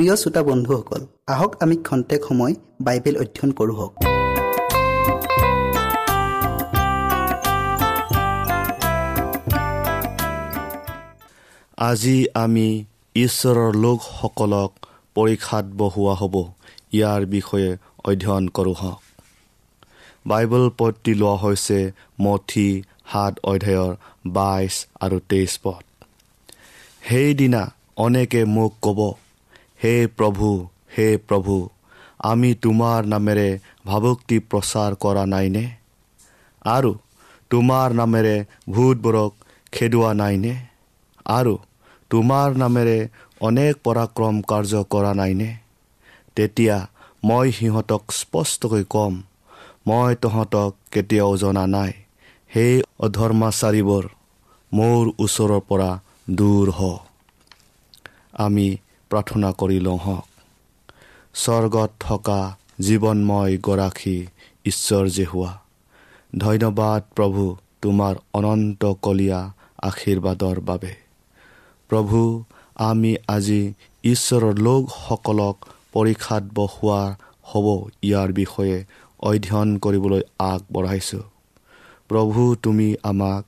প্ৰিয় শ্ৰোতা বন্ধুসকল আহক আমি খন্তেক সময় বাইবেল অধ্যয়ন কৰোঁ আজি আমি ঈশ্বৰৰ লোকসকলক পৰীক্ষাত বহোৱা হ'ব ইয়াৰ বিষয়ে অধ্যয়ন কৰোঁ হওক। বাইবেল পদটি লোৱা হৈছে মঠি সাত অধ্যায়ৰ বাইছ আৰু তেইছ পদ। সেইদিনা অনেকে মোক ক'ব হে প্ৰভু হে প্ৰভু আমি তোমাৰ নামেৰে ভাবুক্তি প্ৰচাৰ কৰা নাইনে? আৰু তোমাৰ নামেৰে ভূতবোৰক খেদোৱা নাইনে? আৰু তোমাৰ নামেৰে অনেক পৰাক্ৰম কাৰ্য কৰা নাইনে? তেতিয়া মই সিহঁতক স্পষ্টকৈ ক'ম মই তহঁতক কেতিয়াও জনা নাই। সেই অধৰ্মাচাৰীবোৰ মোৰ ওচৰৰ পৰা দূৰ হ। আমি প্ৰাৰ্থনা কৰি লওঁ হওক। স্বৰ্গত থকা জীৱনময় গৰাকী ঈশ্বৰ যে হোৱা ধন্যবাদ প্ৰভু তোমাৰ অনন্ত কলীয়া আশীৰ্বাদৰ বাবে। প্ৰভু আমি আজি ঈশ্বৰৰ লোকসকলক পৰীক্ষাত বহোৱা হ'ব ইয়াৰ বিষয়ে অধ্যয়ন কৰিবলৈ আগবঢ়াইছোঁ। প্ৰভু তুমি আমাক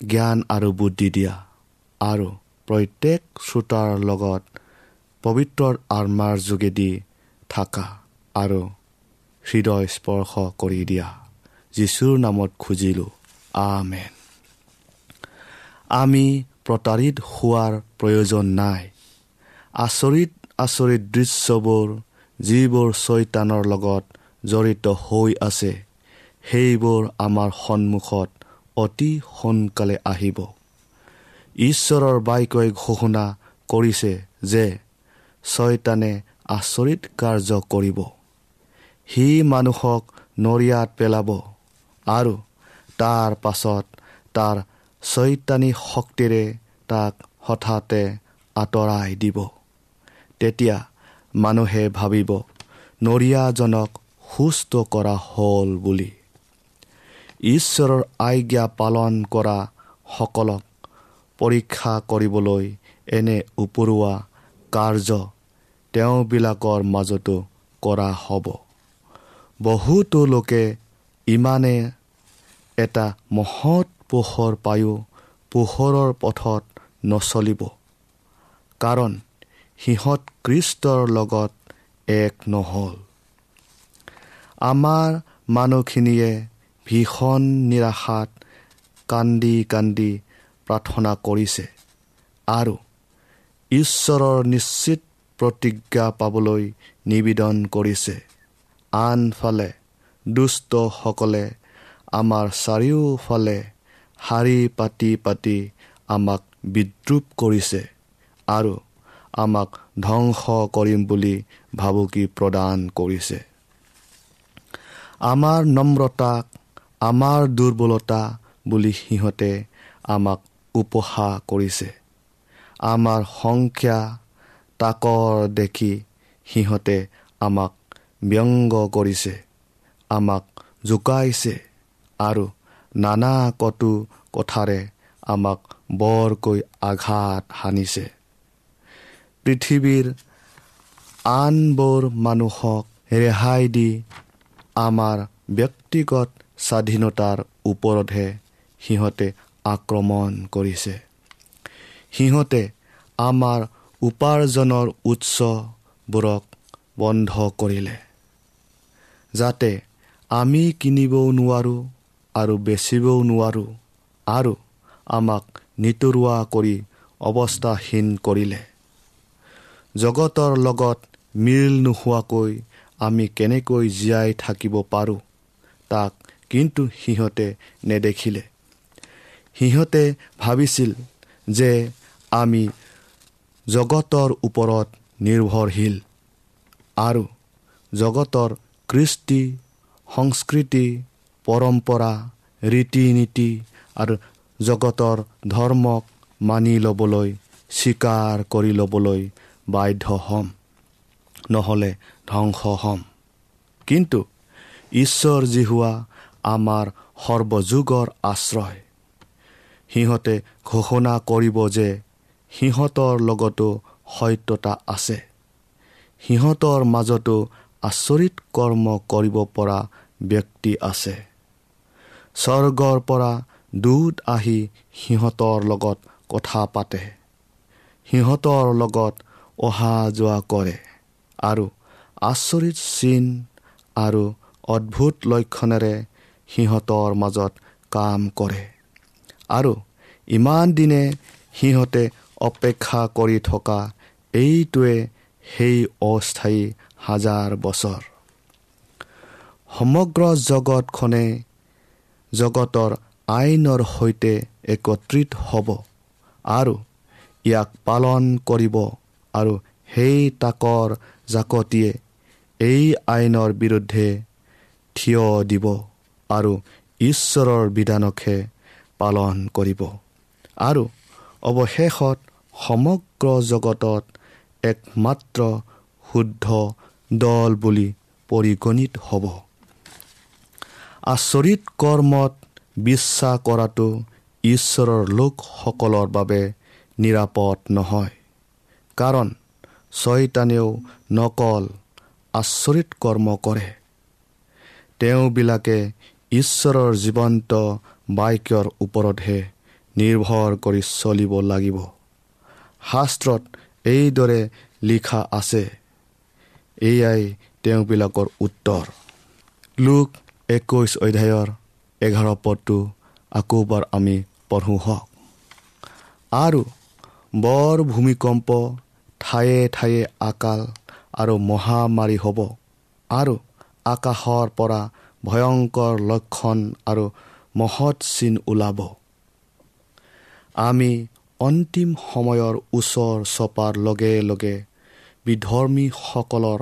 জ্ঞান আৰু বুদ্ধি দিয়া আৰু প্ৰত্যেক শ্ৰোতাৰ লগত পবিত্ৰ আত্মাৰ যোগেদি থকা আৰু হৃদয় স্পৰ্শ কৰি দিয়া। যীশুৰ নামত খুজিলোঁ আমেন। আমি প্ৰতাৰিত হোৱাৰ প্ৰয়োজন নাই। আচৰিত আচৰিত দৃশ্যবোৰ যিবোৰ চৈতানৰ লগত জড়িত হৈ আছে সেইবোৰ আমাৰ সন্মুখত অতি সোনকালে আহিব। ঈশ্বৰৰ বাক্যই ঘোষণা কৰিছে যে ছয়তানে আচৰিত কাৰ্য কৰিব। সি মানুহক নৰিয়াত পেলাব আৰু তাৰ পাছত তাৰ ছয়তানী শক্তিৰে তাক হঠাতে আঁতৰাই দিব। তেতিয়া মানুহে ভাবিব নৰিয়াজনক সুস্থ কৰা হ'ল বুলি। ঈশ্বৰৰ আজ্ঞা পালন কৰা সকলক পৰীক্ষা কৰিবলৈ এনে উপৰুৱা কাৰ্য তেওঁবিলাকৰ মাজতো কৰা হ'ব। বহুতো লোকে ইমানে এটা মহৎ পোহৰ পায়ো পোহৰৰ পথত নচলিব। কাৰণ সিহঁত কৃষ্টৰ লগত এক নহ'ল। আমাৰ মানুহখিনিয়ে ভীষণ নিৰাশাত কান্দি কান্দি প্ৰাৰ্থনা কৰিছে আৰু ঈশ্বৰৰ নিশ্চিত প্ৰতিজ্ঞা পাবলৈ নিবেদন কৰিছে। আনফালে দুষ্টসকলে আমাৰ চাৰিওফালে শাৰী পাতি পাতি আমাক বিদ্ৰোপ কৰিছে আৰু আমাক ধ্বংস কৰিম বুলি ভাবুকি প্ৰদান কৰিছে। আমাৰ নম্ৰতাক আমাৰ দুৰ্বলতা বুলি সিহঁতে আমাক উপহাস কৰিছে। আমাৰ সংখ্যা তাকৰ দেখি সিহঁতে আমাক ব্যংগ কৰিছে আমাক জোকাইছে আৰু নানা কটু কথাৰে আমাক বৰকৈ আঘাত সানিছে পৃথিৱীৰ আনবোৰ মানুহক ৰেহাই দি আমাৰ ব্যক্তিগত স্বাধীনতাৰ ওপৰতহে সিহঁতে আক্ৰমণ কৰিছে। সিহঁতে আমাৰ উপাৰ্জনৰ উৎসবোৰক বন্ধ কৰিলে যাতে আমি কিনিবও নোৱাৰোঁ আৰু বেচিবও নোৱাৰোঁ আৰু আমাক নিতৰুৱা কৰি অৱস্থাহীন কৰিলে। জগতৰ লগত মিল নোহোৱাকৈ আমি কেনেকৈ জীয়াই থাকিব পাৰোঁ তাক কিন্তু সিহঁতে নেদেখিলে। সিহঁতে ভাবিছিল যে আমি জগতৰ ওপৰত নিৰ্ভৰশীল। আৰু জগতৰ কৃষ্টি সংস্কৃতি পৰম্পৰা ৰীতি নীতি আৰু জগতৰ ধৰ্মক মানি ল'বলৈ স্বীকাৰ কৰি ল'বলৈ বাধ্য হ'ম। নহ'লে ধ্বংস হ'ম। কিন্তু ঈশ্বৰ যি হোৱা আমাৰ সৰ্বযুগৰ আশ্ৰয়। সিহঁতে ঘোষণা কৰিব যে সিহঁতৰ লগতো সত্যতা আছে। সিহঁতৰ মাজতো আচৰিত কৰ্ম কৰিব পৰা ব্যক্তি আছে। স্বৰ্গৰ পৰা দূত আহি সিহঁতৰ লগত কথা পাতে। সিহঁতৰ লগত অহা যোৱা কৰে আৰু আচৰিত চিন আৰু অদ্ভুত লক্ষণেৰে সিহঁতৰ মাজত কাম কৰে। আৰু ইমান দিনে সিহঁতে অপেক্ষা কৰি থকা এইটোৱে সেই অস্থায়ী হাজাৰ বছৰ। সমগ্ৰ জগতখনে জগতৰ আইনৰ সৈতে একত্ৰিত হ'ব আৰু ইয়াক পালন কৰিব আৰু সেই তাকৰ জাকতিয়ে এই আইনৰ বিৰুদ্ধে থিয় দিব আৰু ঈশ্বৰৰ বিধানকহে পালন কৰিব। আৰু অৱশেষত সমগ্ৰ জগতত একমাত্ৰ শুদ্ধ দল বুলি পৰিগণিত হ'ব। আচৰিত কৰ্মত বিশ্বাস কৰাটো ঈশ্বৰৰ লোকসকলৰ বাবে নিৰাপদ নহয়। কাৰণ ছয়তানেও নকল আচৰিত কৰ্ম কৰে। তেওঁবিলাকে ঈশ্বৰৰ জীৱন্ত বাক্যৰ ওপৰতহে নিৰ্ভৰ কৰি চলিব লাগিব। শাস্ত্ৰত এইদৰে লিখা আছে। এয়াই তেওঁবিলাকৰ উত্তৰ। লোক একৈছ অধ্যায়ৰ এঘাৰ পদটো আকৌবাৰ আমি পঢ়োঁ হওক। আৰু বৰ ভূমিকম্প ঠায়ে ঠায়ে আকাল আৰু মহামাৰী হ'ব। আৰু আকাশৰ পৰা ভয়ংকৰ লক্ষণ আৰু মহৎ চিন ওলাব। আমি অন্তিম সময়ৰ ওচৰ চপাৰ লগে লগে বিধৰ্মীসকলৰ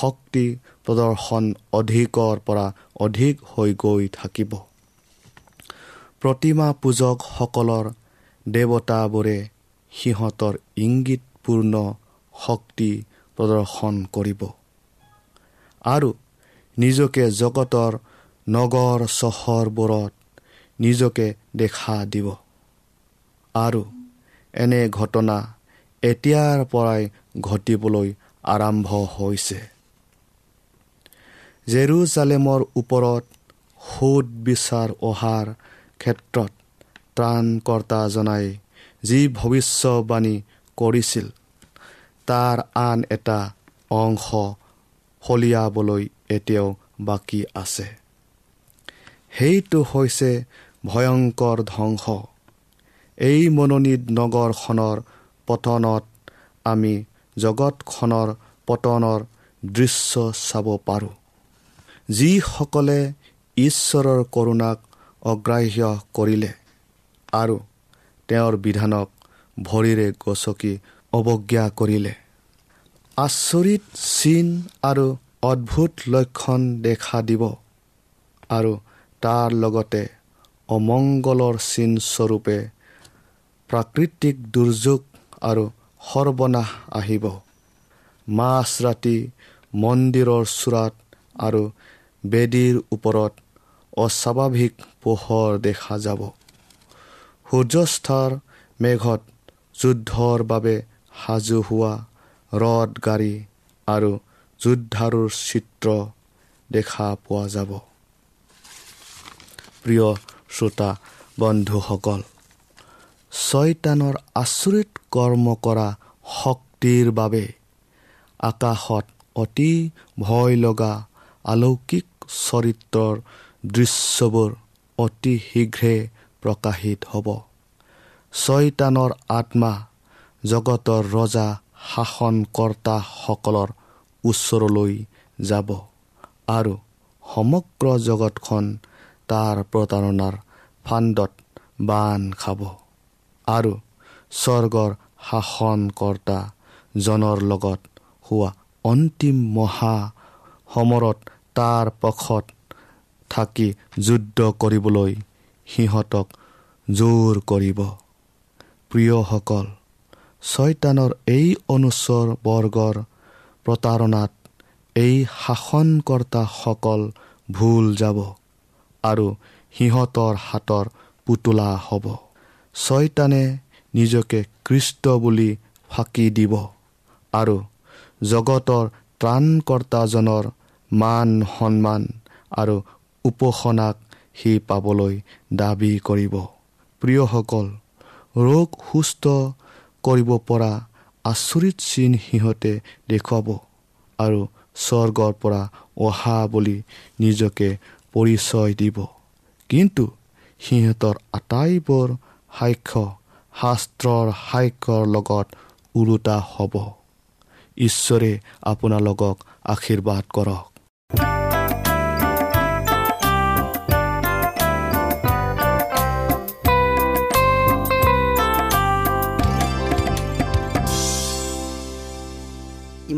শক্তি প্ৰদৰ্শন অধিকৰ পৰা অধিক হৈ গৈ থাকিব। প্ৰতিমা পূজকসকলৰ দেৱতাবোৰে সিহঁতৰ ইংগিতপূৰ্ণ শক্তি প্ৰদৰ্শন কৰিব। আৰু নিজকে জগতৰ নগৰ চহৰবোৰত নিজকে দেখা দিব। আৰু এনে ঘটনা এতিয়াৰ পৰাই ঘটিবলৈ আৰম্ভ হৈছে। জেৰুজালেমৰ ওপৰত সোধ বিচাৰ অহাৰ ক্ষেত্ৰত ত্ৰাণকৰ্তাজনাই যি ভৱিষ্যবাণী কৰিছিল তাৰ আন এটা অংশ ফলিয়াবলৈ এতিয়াও বাকী আছে। সেইটো হৈছে ভয়ংকৰ ধ্বংস। এই মনোনীত নগৰখনৰ পতনত আমি জগতখনৰ পতনৰ দৃশ্য চাব পাৰোঁ। যিসকলে ঈশ্বৰৰ কৰোণাক অগ্ৰাহ্য কৰিলে আৰু তেওঁৰ বিধানক ভৰিৰে গচকি অৱজ্ঞা কৰিলে। আচৰিত চিন আৰু অদ্ভুত লক্ষণ দেখা দিব আৰু তাৰ লগতে অমংগলৰ চিনস্বৰূপে প্ৰাকৃতিক দুৰ্যোগ আৰু সৰ্বনাশ আহিব। মাছ ৰাতি মন্দিৰৰ চূড়াত আৰু বেদীৰ ওপৰত অস্বাভাৱিক পোহৰ দেখা যাব। সূৰ্যস্থাৰ মেঘত যুদ্ধৰ বাবে সাজু হোৱা ৰদ গাড়ী আৰু যুদ্ধাৰুৰ চিত্ৰ দেখা পোৱা যাব। প্ৰিয় শ্ৰোতা বন্ধুসকল ছয়তানৰ আচৰিত কৰ্ম কৰা শক্তিৰ বাবে আকাশত অতি ভয় লগা অলৌকিক চৰিত্ৰৰ দৃশ্যবোৰ অতি শীঘ্ৰে প্ৰকাশিত হ'ব। ছয়তানৰ আত্মা জগতৰ ৰজা শাসনকৰ্তাসকলৰ ওচৰলৈ যাব আৰু সমগ্ৰ জগতখন তাৰ প্ৰতাৰণাৰ ফাণ্ডত বান খাব। আৰু স্বৰ্গৰ শাসনকৰ্তাজনৰ লগত হোৱা অন্তিম মহা সমৰত তাৰ পক্ষত থাকি যুদ্ধ কৰিবলৈ সিহঁতক জোৰ কৰিব। প্ৰিয়সকল ছয়তানৰ এই অনুচৰ বৰ্গৰ প্ৰতাৰণাত এই শাসনকৰ্তাসকল ভুল যাব। আৰু সিহঁতৰ হাতৰ পুতলা হ'ব। ছয়তানে নিজকে কৃষ্ট বুলি ফাঁকি দিব আৰু জগতৰ ত্ৰাণকৰ্তাজনৰ মান সন্মান আৰু উপাসনাক সি পাবলৈ দাবী কৰিব। প্ৰিয়সকল ৰোগ সুস্থ কৰিব পৰা আচৰিত চিন সিহঁতে দেখুৱাব আৰু স্বৰ্গৰ পৰা অহা বুলি নিজকে পৰিচয় দিব। কিন্তু সিহঁতৰ আটাইবোৰ সাক্ষ্য শাস্ত্ৰৰ সাক্ষ্যৰ লগত ওলোটা হ'ব। ঈশ্বৰে আপোনালোকক আশীৰ্বাদ কৰক।